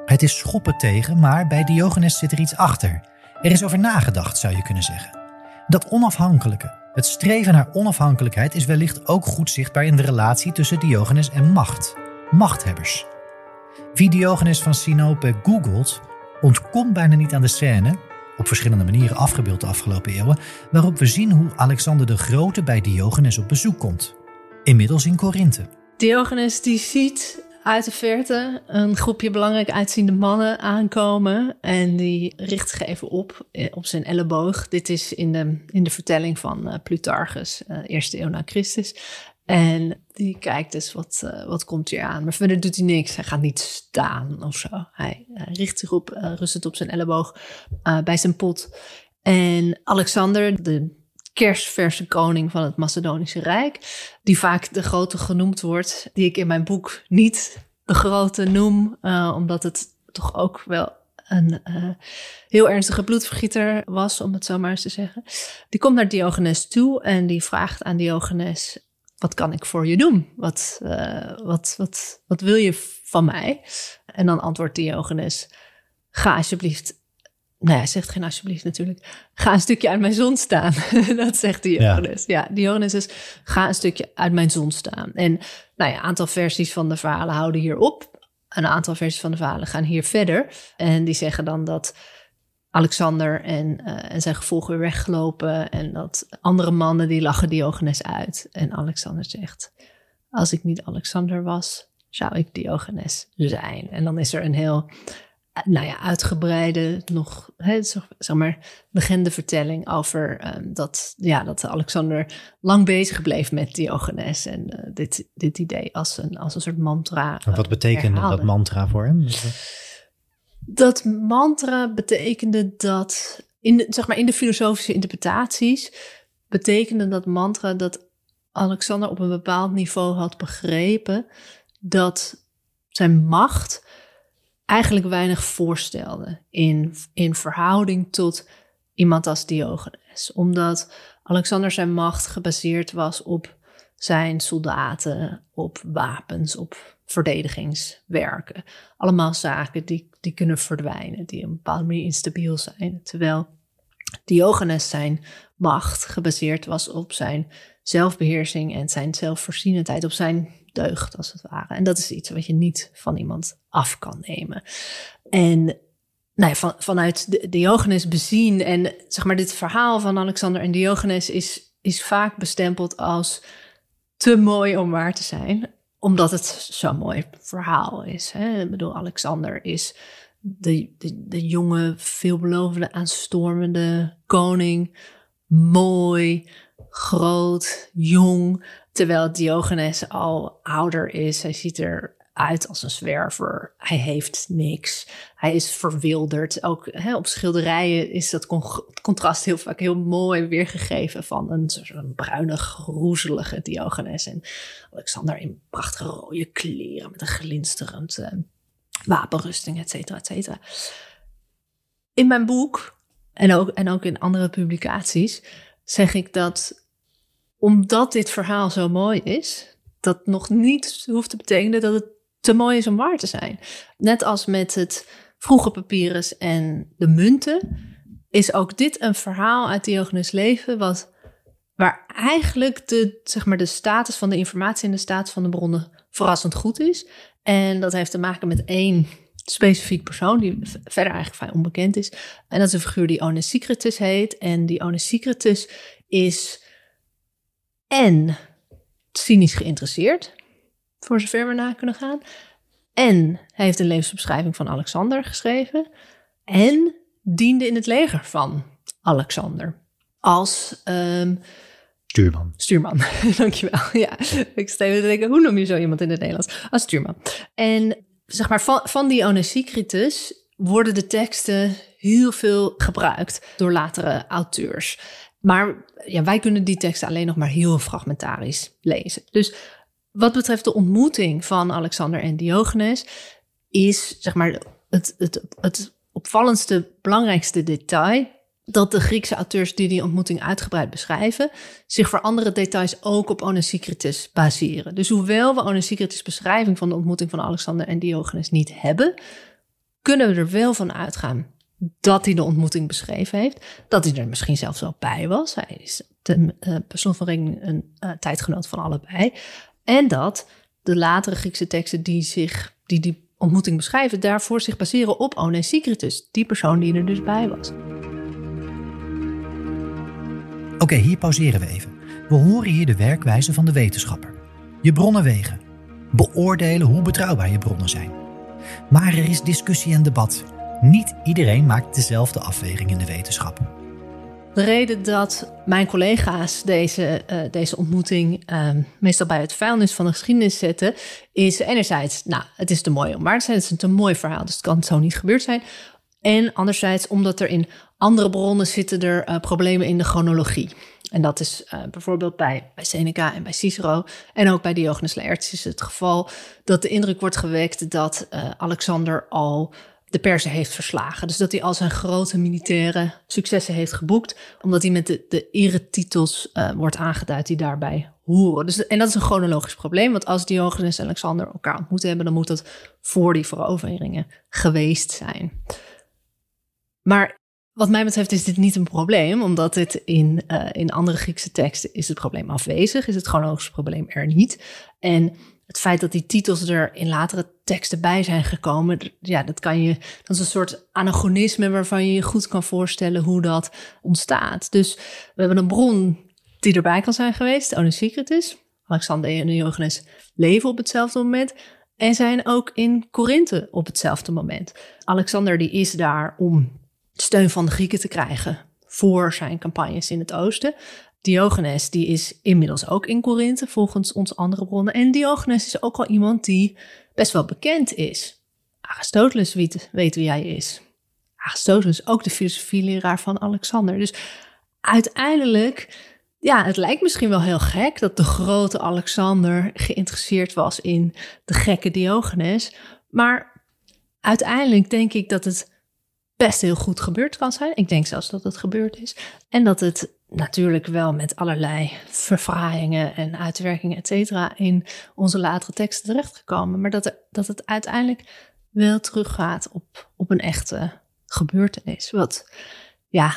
Speaker 1: Het is schoppen tegen, maar bij Diogenes zit er iets achter. Er is over nagedacht, zou je kunnen zeggen. Dat onafhankelijke, het streven naar onafhankelijkheid, is wellicht ook goed zichtbaar in de relatie tussen Diogenes en macht, machthebbers. Wie Diogenes van Sinope googelt, ontkomt bijna niet aan de scène op verschillende manieren afgebeeld de afgelopen eeuwen, waarop we zien hoe Alexander de Grote bij Diogenes op bezoek komt. Inmiddels in Korinthe.
Speaker 3: Diogenes die ziet uit de verte een groepje belangrijk uitziende mannen aankomen. En die richt zich even op, eh, op zijn elleboog. Dit is in de, in de vertelling van uh, Plutarchus, uh, eerste eeuw na Christus. En die kijkt dus, wat, uh, wat komt hier aan? Maar verder doet hij niks. Hij gaat niet staan of zo. Hij, richt zich op, rust het op zijn elleboog bij zijn pot. En Alexander, de kerstverse koning van het Macedonische Rijk, die vaak de grote genoemd wordt, die ik in mijn boek niet de grote noem, uh, omdat het toch ook wel een uh, heel ernstige bloedvergieter was, om het zo maar eens te zeggen. Die komt naar Diogenes toe en die vraagt aan Diogenes: Wat kan ik voor je doen? Wat, uh, wat, wat, wat wil je van mij? En dan antwoordt Diogenes: Ga alsjeblieft nou, hij zegt geen alsjeblieft natuurlijk. Ga een stukje uit mijn zon staan. dat zegt Diogenes. Ja. ja, Diogenes is ga een stukje uit mijn zon staan. En nou ja, een aantal versies van de verhalen houden hier op. Een aantal versies van de verhalen gaan hier verder. En die zeggen dan dat Alexander en, uh, en zijn gevolgen weer weggelopen. En dat andere mannen die lachen Diogenes uit. En Alexander zegt, als ik niet Alexander was, zou ik Diogenes zijn. En dan is er een heel nou ja, uitgebreide, nog, hè, zeg maar, legendevertelling over um, dat, ja, dat Alexander lang bezig bleef met Diogenes en uh, dit, dit idee als een, als een soort mantra.
Speaker 1: Uh, wat betekende dat mantra voor hem?
Speaker 3: Dat mantra betekende dat, in de, zeg maar, in de filosofische interpretaties, betekende dat mantra dat Alexander op een bepaald niveau had begrepen dat zijn macht eigenlijk weinig voorstelde in, in verhouding tot iemand als Diogenes. Omdat Alexander zijn macht gebaseerd was op zijn soldaten, op wapens, op verdedigingswerken. Allemaal zaken die, die kunnen verdwijnen, die op een bepaalde manier instabiel zijn. Terwijl Diogenes zijn macht gebaseerd was op zijn zelfbeheersing en zijn zelfvoorzienendheid, op zijn deugd als het ware. En dat is iets wat je niet van iemand af kan nemen. En nou ja, van, vanuit Diogenes bezien en zeg maar dit verhaal van Alexander en Diogenes is, is vaak bestempeld als te mooi om waar te zijn, omdat het zo'n mooi verhaal is. Hè? Ik bedoel, Alexander is de, de, de jonge, veelbelovende, aanstormende koning, mooi, groot, jong. Terwijl Diogenes al ouder is. Hij ziet eruit als een zwerver. Hij heeft niks. Hij is verwilderd. Ook hè, op schilderijen is dat contrast heel vaak heel mooi weergegeven van een, een bruine, groezelige Diogenes. En Alexander in prachtige rode kleren met een glinsterend uh, wapenrusting, et cetera, et cetera. In mijn boek en ook, en ook in andere publicaties zeg ik dat omdat dit verhaal zo mooi is, dat nog niet hoeft te betekenen dat het te mooi is om waar te zijn. Net als met het vroege papyrus en de munten, is ook dit een verhaal uit Diogenes leven, wat, waar eigenlijk de, zeg maar, de status van de informatie en de status van de bronnen verrassend goed is. En dat heeft te maken met één specifiek persoon, die verder eigenlijk vrij onbekend is. En dat is een figuur die Onesicritus heet. En die Onesicritus is en cynisch geïnteresseerd, voor zover we na kunnen gaan. En hij heeft een levensbeschrijving van Alexander geschreven. En diende in het leger van Alexander. Als um,
Speaker 1: stuurman.
Speaker 3: Stuurman, dankjewel. Ja, ik even te denken, hoe noem je zo iemand in het Nederlands? Als stuurman. En zeg maar, van, van die Onesicritus worden de teksten heel veel gebruikt door latere auteurs. Maar ja, wij kunnen die teksten alleen nog maar heel fragmentarisch lezen. Dus wat betreft de ontmoeting van Alexander en Diogenes, is zeg maar het, het, het opvallendste, belangrijkste detail dat de Griekse auteurs die die ontmoeting uitgebreid beschrijven, zich voor andere details ook op Onesicritus baseren. Dus hoewel we Onesicritus' beschrijving van de ontmoeting van Alexander en Diogenes niet hebben, kunnen we er wel van uitgaan dat hij de ontmoeting beschreven heeft. Dat hij er misschien zelfs wel bij was. Hij is de uh, persoon van rekening een uh, tijdgenoot van allebei. En dat de latere Griekse teksten die, zich, die die ontmoeting beschrijven, daarvoor zich baseren op Onesicritus, die persoon die er dus bij was.
Speaker 1: Oké, hier pauzeren we even. We horen hier de werkwijze van de wetenschapper. Je bronnen wegen. Beoordelen hoe betrouwbaar je bronnen zijn. Maar er is discussie en debat. Niet iedereen maakt dezelfde afweging in de wetenschap.
Speaker 3: De reden dat mijn collega's deze, uh, deze ontmoeting uh, meestal bij het vuilnis van de geschiedenis zetten, is enerzijds, nou, het is te mooi om waar te zijn, het is een mooi verhaal, dus het kan zo niet gebeurd zijn. En anderzijds, omdat er in andere bronnen zitten er uh, problemen in de chronologie. En dat is uh, bijvoorbeeld bij, bij Seneca en bij Cicero. En ook bij Diogenes Laertius het geval dat de indruk wordt gewekt dat Alexander al de Persen heeft verslagen. Dus dat hij al zijn grote militaire successen heeft geboekt, omdat hij met de, de eretitels uh, wordt aangeduid die daarbij horen. Dus, en dat is een chronologisch probleem, want als Diogenes en Alexander elkaar ontmoet hebben, dan moet dat voor die veroveringen geweest zijn. Maar wat mij betreft is dit niet een probleem, omdat dit in, uh, in andere Griekse teksten is het probleem afwezig, is het chronologisch probleem er niet. En het feit dat die titels er in latere teksten bij zijn gekomen, ja, dat kan je, dat is een soort anachronisme waarvan je je goed kan voorstellen hoe dat ontstaat. Dus we hebben een bron die erbij kan zijn geweest, Onesicritus. Alexander en Diogenes leven op hetzelfde moment en zijn ook in Korinthe op hetzelfde moment. Alexander die is daar om steun van de Grieken te krijgen voor zijn campagnes in het oosten. Diogenes die is inmiddels ook in Korinthe, volgens onze andere bronnen. En Diogenes is ook al iemand die best wel bekend is. Aristoteles weet, weet wie hij is. Aristoteles is ook de filosofieleraar van Alexander. Dus uiteindelijk, ja, het lijkt misschien wel heel gek dat de grote Alexander geïnteresseerd was in de gekke Diogenes. Maar uiteindelijk denk ik dat het best heel goed gebeurd kan zijn. Ik denk zelfs dat het gebeurd is. En dat het natuurlijk wel met allerlei verfraaiingen en uitwerkingen, et cetera, in onze latere teksten terechtgekomen. Maar dat, dat het uiteindelijk wel teruggaat op, op een echte gebeurtenis. Wat, ja,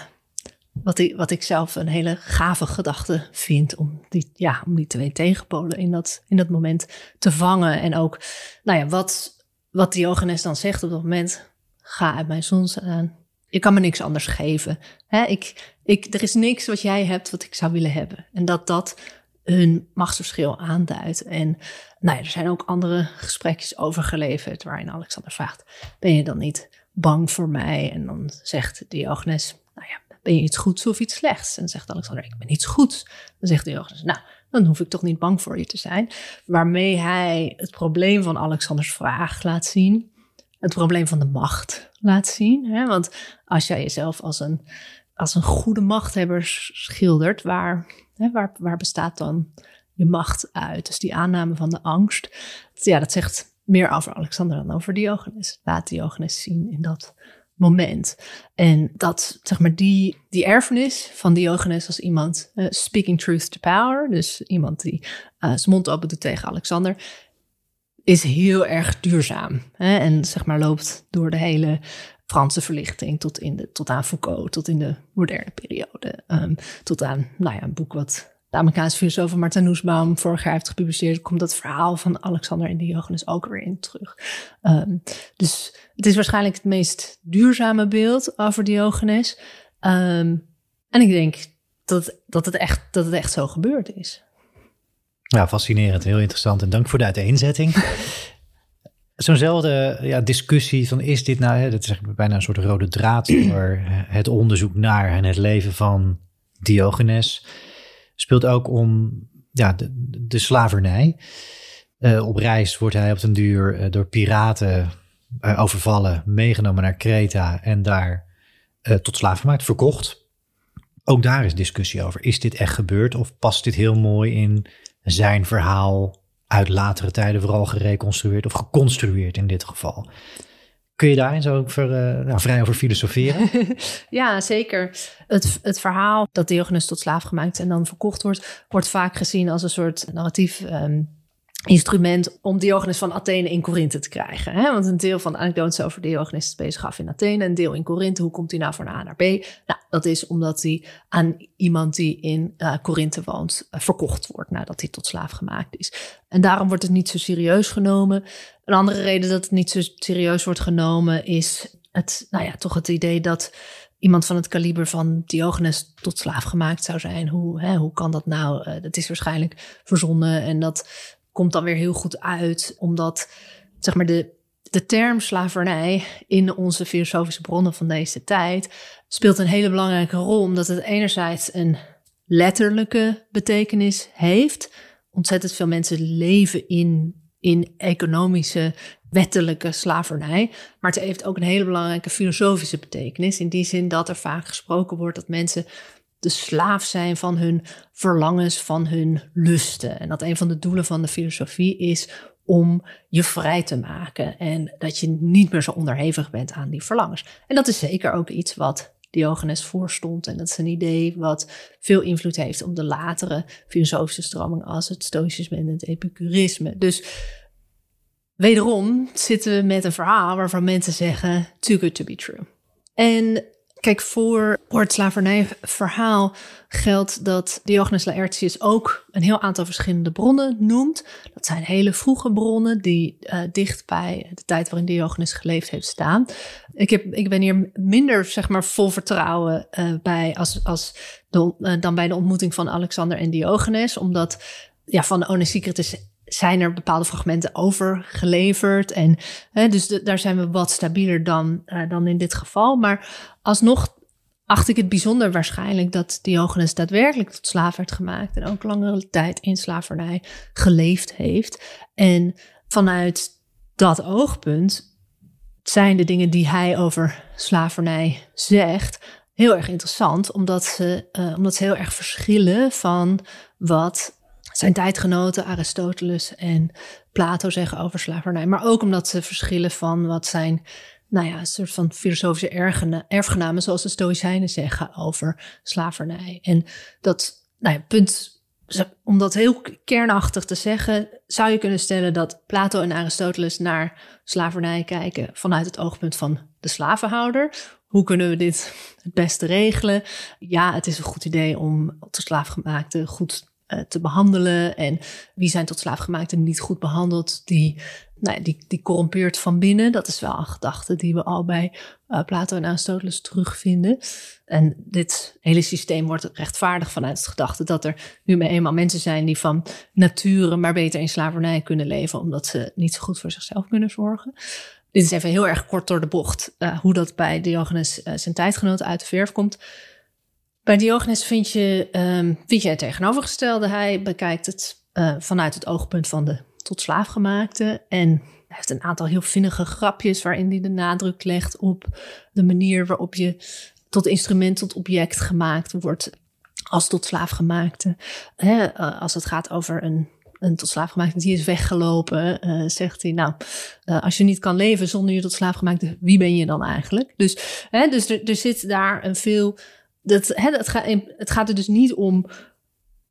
Speaker 3: wat ik, wat ik zelf een hele gave gedachte vind om die, ja, om die twee tegenpolen in dat, in dat moment te vangen. En ook, nou ja, wat, wat Diogenes dan zegt op dat moment, ga uit mijn zon staan. Je kan me niks anders geven. ik, ik, er is niks wat jij hebt wat ik zou willen hebben. En dat dat hun machtsverschil aanduidt. En nou ja, er zijn ook andere gesprekjes over geleverd waarin Alexander vraagt: Ben je dan niet bang voor mij? En dan zegt Diogenes: Nou ja, ben je iets goeds of iets slechts? En zegt Alexander: Ik ben iets goeds. Dan zegt Diogenes: Nou, dan hoef ik toch niet bang voor je te zijn. Waarmee hij het probleem van Alexanders vraag laat zien het probleem van de macht laat zien. Hè? Want als jij jezelf als een, als een goede machthebber schildert, waar, hè, waar, waar bestaat dan je macht uit? Dus die aanname van de angst, ja, dat zegt meer over Alexander dan over Diogenes. Laat Diogenes zien in dat moment. En dat, zeg maar, die, die erfenis van Diogenes als iemand, uh, speaking truth to power, dus iemand die uh, zijn mond open doet tegen Alexander, is heel erg duurzaam. Hè? En zeg maar loopt door de hele Franse verlichting tot, in de, tot aan Foucault, tot in de moderne periode. Um, tot aan nou ja, een boek wat de Amerikaanse filosoof Martin Nussbaum vorig jaar heeft gepubliceerd, komt dat verhaal van Alexander en Diogenes ook weer in terug. Um, dus het is waarschijnlijk het meest duurzame beeld over Diogenes. Um, en ik denk dat, dat, het echt, dat het echt zo gebeurd is.
Speaker 1: Ja, fascinerend, heel interessant en dank voor de uiteenzetting. Zo'nzelfde ja, discussie van is dit nou, hè, dat is bijna een soort rode draad door het onderzoek naar en het leven van Diogenes, speelt ook om ja, de, de slavernij. Uh, op reis wordt hij op den duur uh, door piraten uh, overvallen, meegenomen naar Kreta en daar tot slaaf gemaakt, verkocht. Ook daar is discussie over. Is dit echt gebeurd of past dit heel mooi in zijn verhaal uit latere tijden vooral gereconstrueerd of geconstrueerd in dit geval. Kun je daarin zo over, uh, nou, vrij over filosoferen?
Speaker 3: ja, zeker. Het, het verhaal dat Diogenes tot slaaf gemaakt en dan verkocht wordt, wordt vaak gezien als een soort narratief um, instrument om Diogenes van Athene in Korinthe te krijgen. Hè? Want een deel van de anekdotes over Diogenes bezig af in Athene, een deel in Korinthe. Hoe komt hij nou van A naar B? Nou, dat is omdat hij aan iemand die in uh, Korinthe woont uh, verkocht wordt nadat hij tot slaaf gemaakt is. En daarom wordt het niet zo serieus genomen. Een andere reden dat het niet zo serieus wordt genomen is het, nou ja, toch het idee dat iemand van het kaliber van Diogenes tot slaaf gemaakt zou zijn. Hoe, hè, hoe kan dat nou? Uh, dat is waarschijnlijk verzonnen en dat komt dan weer heel goed uit, omdat zeg maar de, de term slavernij in onze filosofische bronnen van deze tijd speelt een hele belangrijke rol, omdat het enerzijds een letterlijke betekenis heeft. Ontzettend veel mensen leven in, in economische, wettelijke slavernij. Maar het heeft ook een hele belangrijke filosofische betekenis. In die zin dat er vaak gesproken wordt dat mensen de slaaf zijn van hun verlangens, van hun lusten. En dat een van de doelen van de filosofie is om je vrij te maken. En dat je niet meer zo onderhevig bent aan die verlangens. En dat is zeker ook iets wat Diogenes voorstond. En dat is een idee wat veel invloed heeft op de latere filosofische stroming als het stoïcisme en het epicurisme. Dus wederom zitten we met een verhaal waarvan mensen zeggen too good to be true. En Kijk, voor, het slavernijverhaal geldt dat Diogenes Laertius ook een heel aantal verschillende bronnen noemt. Dat zijn hele vroege bronnen die uh, dicht bij de tijd waarin Diogenes geleefd heeft staan. Ik, heb, ik ben hier minder zeg maar, vol vertrouwen uh, bij als, als de, uh, dan bij de ontmoeting van Alexander en Diogenes, omdat ja, van Onesicritus zijn er bepaalde fragmenten overgeleverd. En hè, dus daar zijn we wat stabieler dan, uh, dan in dit geval. Maar alsnog acht ik het bijzonder waarschijnlijk dat Diogenes daadwerkelijk tot slaaf werd gemaakt. En ook langere tijd in slavernij geleefd heeft. En vanuit dat oogpunt zijn de dingen die hij over slavernij zegt heel erg interessant, omdat ze, uh, omdat ze heel erg verschillen van wat zijn tijdgenoten Aristoteles en Plato zeggen over slavernij. Maar ook omdat ze verschillen van wat zijn, nou ja, een soort van filosofische erfgenamen, zoals de Stoïcijnen zeggen over slavernij. En dat, nou ja, punt, om dat heel kernachtig te zeggen, zou je kunnen stellen dat Plato en Aristoteles naar slavernij kijken vanuit het oogpunt van de slavenhouder. Hoe kunnen we dit het beste regelen? Ja, het is een goed idee om de slaafgemaakte goed uh, te behandelen. En wie zijn tot slaafgemaakten niet goed behandeld, die, nou die, die corrumpeert van binnen. Dat is wel een gedachte die we al bij uh, Plato en Aristoteles terugvinden. En dit hele systeem wordt rechtvaardig vanuit het gedachte dat er nu maar eenmaal mensen zijn die van nature maar beter in slavernij kunnen leven, omdat ze niet zo goed voor zichzelf kunnen zorgen. Dit is even heel erg kort door de bocht, uh, hoe dat bij Diogenes zijn tijdgenoten uit de verf komt. Bij Diogenes vind je, um, vind je het tegenovergestelde. Hij bekijkt het uh, vanuit het oogpunt van de tot slaafgemaakte. En hij heeft een aantal heel vinnige grapjes waarin hij de nadruk legt op de manier waarop je tot instrument, tot object gemaakt wordt als tot slaafgemaakte. Hè, uh, als het gaat over een, een tot slaafgemaakte die is weggelopen, uh, zegt hij, nou, als je niet kan leven zonder je tot slaafgemaakte, wie ben je dan eigenlijk? Dus, hè, dus er zit daar een veel dat, hè, het, gaat, het gaat er dus niet om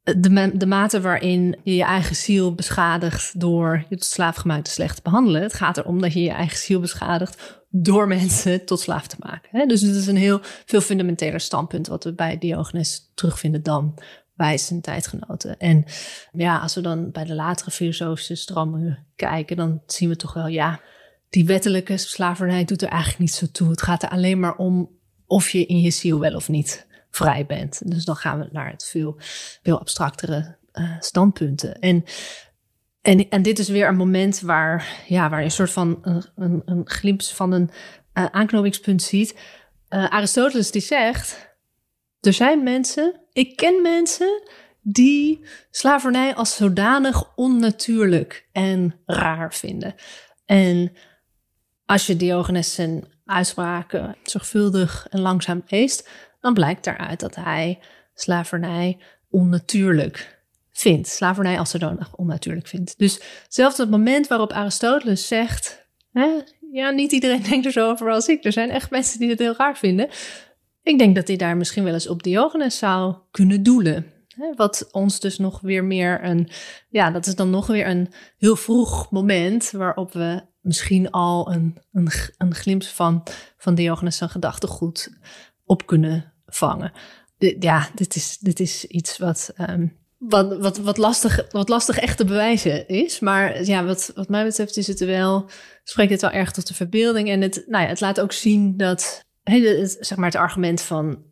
Speaker 3: de, de mate waarin je je eigen ziel beschadigt door je tot slaaf slecht te behandelen. Het gaat erom dat je je eigen ziel beschadigt door mensen tot slaaf te maken. Hè? Dus het is een heel veel fundamenteler standpunt wat we bij Diogenes terugvinden dan bij zijn tijdgenoten. En ja, als we dan bij de latere filosofische stromingen kijken, dan zien we toch wel, ja, die wettelijke slavernij doet er eigenlijk niet zo toe. Het gaat er alleen maar om of je in je ziel wel of niet vrij bent. Dus dan gaan we naar het veel, veel abstractere uh, standpunten. En, en, en dit is weer een moment waar, ja, waar je een soort van een, een, glimp van een uh, aanknopingspunt ziet. Uh, Aristoteles die zegt, er zijn mensen, ik ken mensen die slavernij als zodanig onnatuurlijk en raar vinden. En als je Diogenes zijn uitspraken zorgvuldig en langzaam leest, dan blijkt daaruit dat hij slavernij onnatuurlijk vindt. Slavernij als zodanig onnatuurlijk vindt. Dus zelfs het moment waarop Aristoteles zegt: hè, ja, niet iedereen denkt er zo over als ik. Er zijn echt mensen die het heel raar vinden. Ik denk dat hij daar misschien wel eens op Diogenes zou kunnen doelen. Wat ons dus nog weer meer een, ja, dat is dan nog weer een heel vroeg moment waarop we misschien al een, een, een glimp van, van Diogenes zijn gedachtegoed op kunnen vangen. ja, dit is, dit is iets wat, um, wat, wat, wat, lastig, wat lastig echt te bewijzen is. Maar ja, wat, wat mij betreft is het wel, spreekt het wel erg tot de verbeelding. En het, nou ja, het laat ook zien dat het- zeg maar het argument van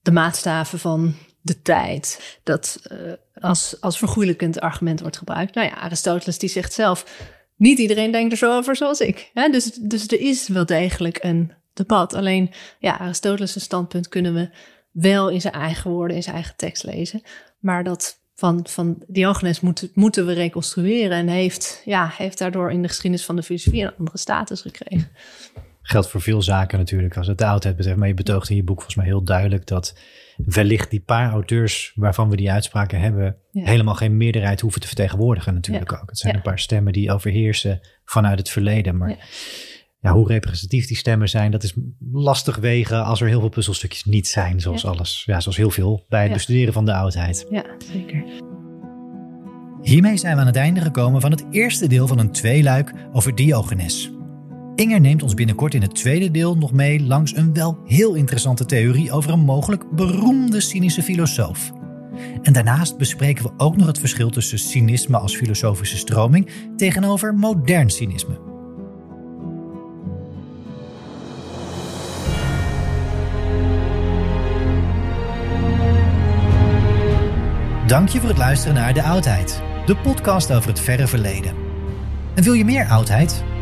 Speaker 3: de maatstaven van de tijd. Dat eh, als, als vergoeilijkend argument wordt gebruikt. Nou ja, Aristoteles die zegt zelf... niet iedereen denkt er zo over zoals ik. Hè? Dus, dus er is wel degelijk een debat. Alleen, ja, Aristoteles' standpunt kunnen we wel in zijn eigen woorden... in zijn eigen tekst lezen. Maar dat van, van Diogenes moet, moeten we reconstrueren... en heeft, ja, heeft daardoor in de geschiedenis van de filosofie... een andere status gekregen.
Speaker 1: Geldt voor veel zaken natuurlijk als het de oudheid betreft. Maar je betoogt in je boek volgens mij heel duidelijk dat wellicht die paar auteurs waarvan we die uitspraken hebben,
Speaker 3: Ja.
Speaker 1: helemaal geen meerderheid hoeven te vertegenwoordigen natuurlijk
Speaker 3: Ja.
Speaker 1: ook. Het zijn
Speaker 3: Ja.
Speaker 1: een paar stemmen die overheersen vanuit het verleden. Maar
Speaker 3: Ja.
Speaker 1: hoe representatief die stemmen zijn, dat is lastig wegen als er heel veel puzzelstukjes niet zijn, zoals alles. Ja, zoals heel veel bij het bestuderen van de oudheid.
Speaker 3: Ja, zeker.
Speaker 1: Hiermee zijn we aan het einde gekomen van het eerste deel van een tweeluik over Diogenes. Inger neemt ons binnenkort in het tweede deel nog mee langs een wel heel interessante theorie over een mogelijk beroemde cynische filosoof. En daarnaast bespreken we ook nog het verschil tussen cynisme als filosofische stroming tegenover modern cynisme. Dank je voor het luisteren naar De Oudheid, de podcast over het verre verleden. En wil je meer oudheid?